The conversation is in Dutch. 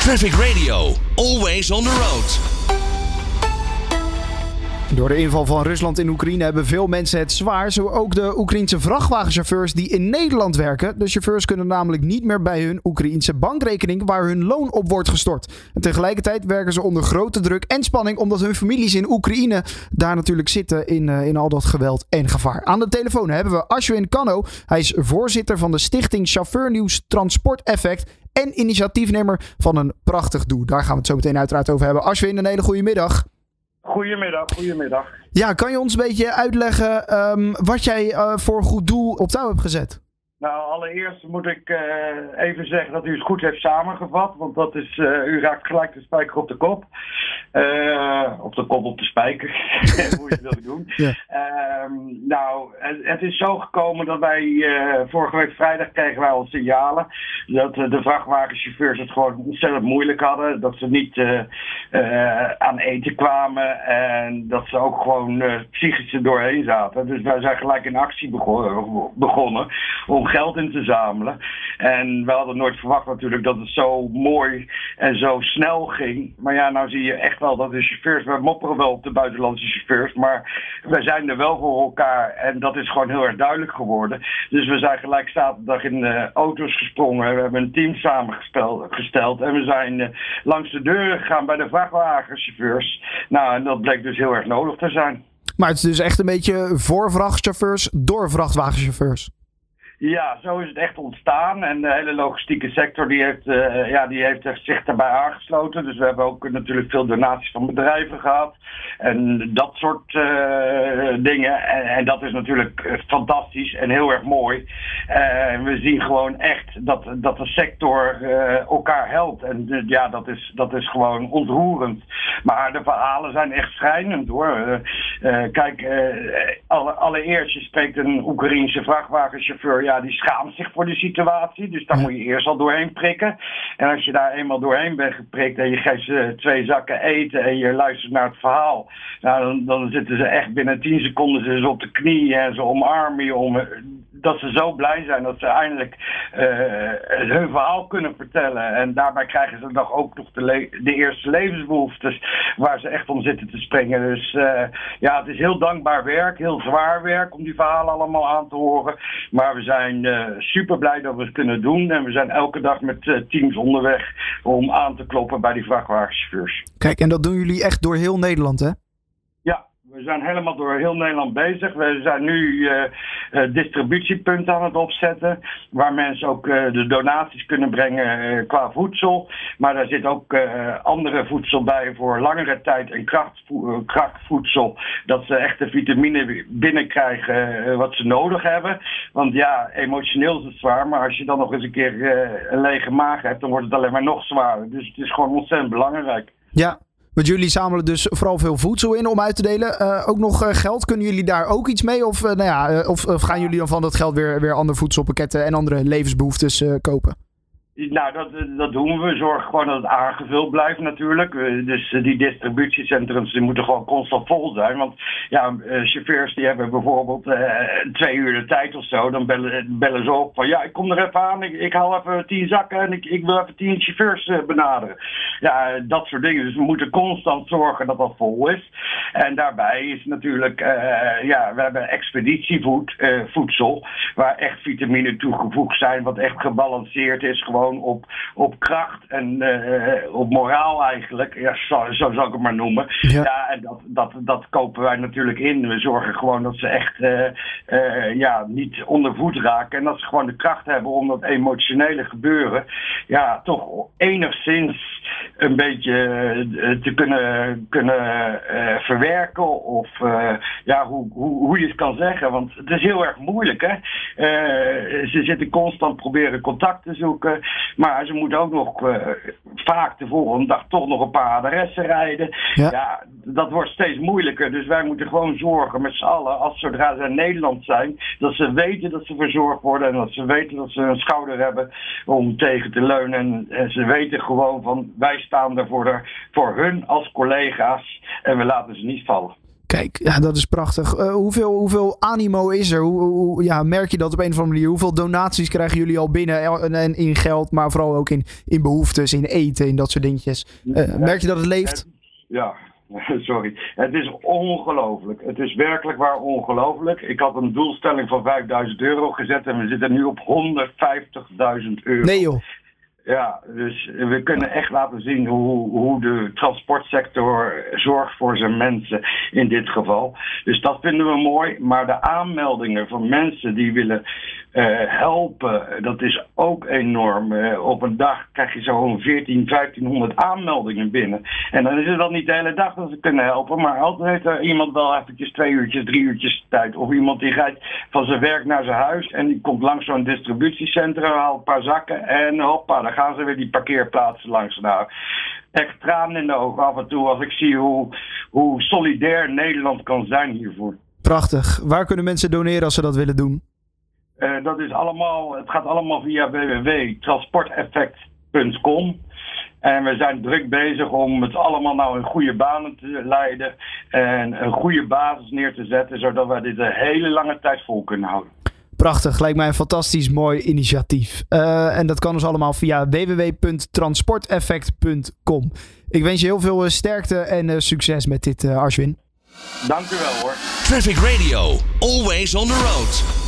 Traffic Radio, always on the road. Door de inval van Rusland in Oekraïne hebben veel mensen het zwaar. Zo ook de Oekraïense vrachtwagenchauffeurs die in Nederland werken. De chauffeurs kunnen namelijk niet meer bij hun Oekraïense bankrekening waar hun loon op wordt gestort. En tegelijkertijd werken ze onder grote druk en spanning omdat hun families in Oekraïne daar natuurlijk zitten in, uh, in al dat geweld en gevaar. Aan de telefoon hebben we Ashwin Kano. Hij is voorzitter van de stichting Chauffeurnieuws Transport Effect en initiatiefnemer van een prachtig doel. Daar gaan we het zo meteen uiteraard over hebben. Ashwin, een hele goede middag. Goedemiddag, goedemiddag. Ja, kan je ons een beetje uitleggen um, wat jij uh, voor goed doel op touw hebt gezet? Nou, allereerst moet ik uh, even zeggen dat u het goed heeft samengevat. Want dat is, uh, u raakt gelijk de spijker op de kop. Uh, op de kop op de spijker, hoe je het wil doen. Ja. Um, nou, het, is zo gekomen dat wij vorige week vrijdag kregen wij al signalen dat de vrachtwagenchauffeurs het gewoon ontzettend moeilijk hadden. Dat ze niet aan eten kwamen en dat ze ook gewoon psychisch er doorheen zaten. Dus wij zijn gelijk in actie begonnen, begonnen om geld in te zamelen. En we hadden nooit verwacht natuurlijk dat het zo mooi en zo snel ging. Maar ja, nou zie je echt wel dat de chauffeurs, we mopperen wel op de buitenlandse chauffeurs, maar wij zijn er wel voor elkaar. En dat is gewoon heel erg duidelijk geworden. Dus we zijn gelijk zaterdag in de auto's gesprongen. We hebben een team samengesteld en we zijn uh, langs de deuren gegaan bij de vrachtwagenchauffeurs. Nou, en dat bleek dus heel erg nodig te zijn. Maar het is dus echt een beetje voor vrachtchauffeurs door vrachtwagenchauffeurs. Ja, zo is het echt ontstaan. En de hele logistieke sector die heeft, uh, ja, die heeft zich daarbij aangesloten. Dus we hebben ook natuurlijk veel donaties van bedrijven gehad. En dat soort uh, dingen. En, dat is natuurlijk fantastisch en heel erg mooi. Uh, we zien gewoon echt dat, dat de sector elkaar helpt. En ja, dat is, dat is gewoon ontroerend. Maar de verhalen zijn echt schrijnend hoor. Kijk, alle, allereerst, je spreekt een Oekraïense vrachtwagenchauffeur ja, die schaamt zich voor de situatie. Dus daar moet je eerst al doorheen prikken. En als je daar eenmaal doorheen bent geprikt en je geeft ze twee zakken eten en je luistert naar het verhaal, nou, dan, dan zitten ze echt binnen tien seconden ze op de knieën en ze omarmen je om dat ze zo blij zijn dat ze eindelijk hun verhaal kunnen vertellen. En daarbij krijgen ze dan ook nog de, de, eerste levensbehoeftes waar ze echt om zitten te springen. Dus uh, ja, het is heel dankbaar werk, heel zwaar werk om die verhalen allemaal aan te horen. Maar we zijn super blij dat we het kunnen doen. En we zijn elke dag met teams onderweg om aan te kloppen bij die vrachtwagenchauffeurs. Kijk, en dat doen jullie echt door heel Nederland, hè? We zijn helemaal door heel Nederland bezig. We zijn nu uh, distributiepunten aan het opzetten. Waar mensen ook uh, de donaties kunnen brengen qua voedsel. Maar daar zit ook andere voedsel bij voor langere tijd en krachtvo krachtvoedsel. Dat ze echt de vitamine binnenkrijgen wat ze nodig hebben. Want ja, emotioneel is het zwaar. Maar als je dan nog eens een keer een lege maag hebt, dan wordt het alleen maar nog zwaarder. Dus het is gewoon ontzettend belangrijk. Ja, want jullie zamelen dus vooral veel voedsel in om uit te delen. Uh, ook nog uh, geld. Kunnen jullie daar ook iets mee? Of, uh, nou ja, of, of, gaan jullie dan van dat geld weer, weer andere voedselpakketten en andere levensbehoeftes kopen? Nou, dat, dat doen we. Zorgen gewoon dat het aangevuld blijft natuurlijk. Dus die distributiecentrums die moeten gewoon constant vol zijn. Want ja, chauffeurs die hebben bijvoorbeeld twee uur de tijd of zo. Dan bellen, bellen ze op van ja, ik kom er even aan. Ik, ik haal even tien zakken en ik, ik wil even tien chauffeurs benaderen. Ja, dat soort dingen. Dus we moeten constant zorgen dat dat vol is. En daarbij is natuurlijk, ja, we hebben expeditievoedsel. waar echt vitamine toegevoegd zijn. Wat echt gebalanceerd is. Gewoon op, op kracht en uh, op moraal eigenlijk. Ja, zo, zo zou ik het maar noemen. Ja, ja en dat, dat, dat kopen wij natuurlijk in. We zorgen gewoon dat ze echt uh, ja, niet onder voet raken. En dat ze gewoon de kracht hebben om dat emotionele gebeuren. Ja, toch enigszins een beetje te kunnen, kunnen verwerken. Of ja, hoe, hoe, hoe je het kan zeggen. Want het is heel erg moeilijk. Hè? ze zitten constant proberen contact te zoeken. Maar ze moeten ook nog uh, vaak de volgende dag toch nog een paar adressen rijden. Ja. ja. dat wordt steeds moeilijker. Dus wij moeten gewoon zorgen met z'n allen, als zodra ze in Nederland zijn, dat ze weten dat ze verzorgd worden en dat ze weten dat ze een schouder hebben om tegen te leunen. En, en ze weten gewoon van wij staan er voor, de, voor hun als collega's en we laten ze niet vallen. Kijk, ja, dat is prachtig. Uh, hoeveel, hoeveel animo is er? Hoe, hoe, ja, merk je dat op een of andere manier? Hoeveel donaties krijgen jullie al binnen? En in geld, maar vooral ook in, in behoeftes, in eten, in dat soort dingetjes. Uh, merk je dat het leeft? Ja, sorry. Het is ongelooflijk. Het is werkelijk waar ongelooflijk. Ik had een doelstelling van 5000 euro gezet en we zitten nu op 150.000 euro. Nee joh. Ja, dus we kunnen echt laten zien hoe, hoe de transportsector zorgt voor zijn mensen in dit geval. Dus dat vinden we mooi. Maar de aanmeldingen van mensen die willen uh, helpen, dat is ook enorm. Uh, op een dag krijg je zo'n 14, 1500 aanmeldingen binnen. En dan is het wel niet de hele dag dat ze kunnen helpen, maar altijd heeft er iemand wel eventjes twee uurtjes, drie uurtjes tijd. Of iemand die gaat van zijn werk naar zijn huis en die komt langs zo'n distributiecentrum, haalt een paar zakken en hoppa, dan gaan ze weer die parkeerplaatsen langs. Nou, echt tranen in de ogen af en toe als ik zie hoe, hoe solidair Nederland kan zijn hiervoor. Prachtig. Waar kunnen mensen doneren als ze dat willen doen? Uh, dat is allemaal, het gaat allemaal via www.transporteffect.com. En we zijn druk bezig om het allemaal nou in goede banen te leiden. En een goede basis neer te zetten, zodat we dit een hele lange tijd vol kunnen houden. Prachtig, lijkt mij een fantastisch mooi initiatief. Uh, en dat kan dus allemaal via www.transporteffect.com. Ik wens je heel veel sterkte en uh, succes met dit, uh, Ashwin. Dank u wel hoor. Traffic Radio, always on the road.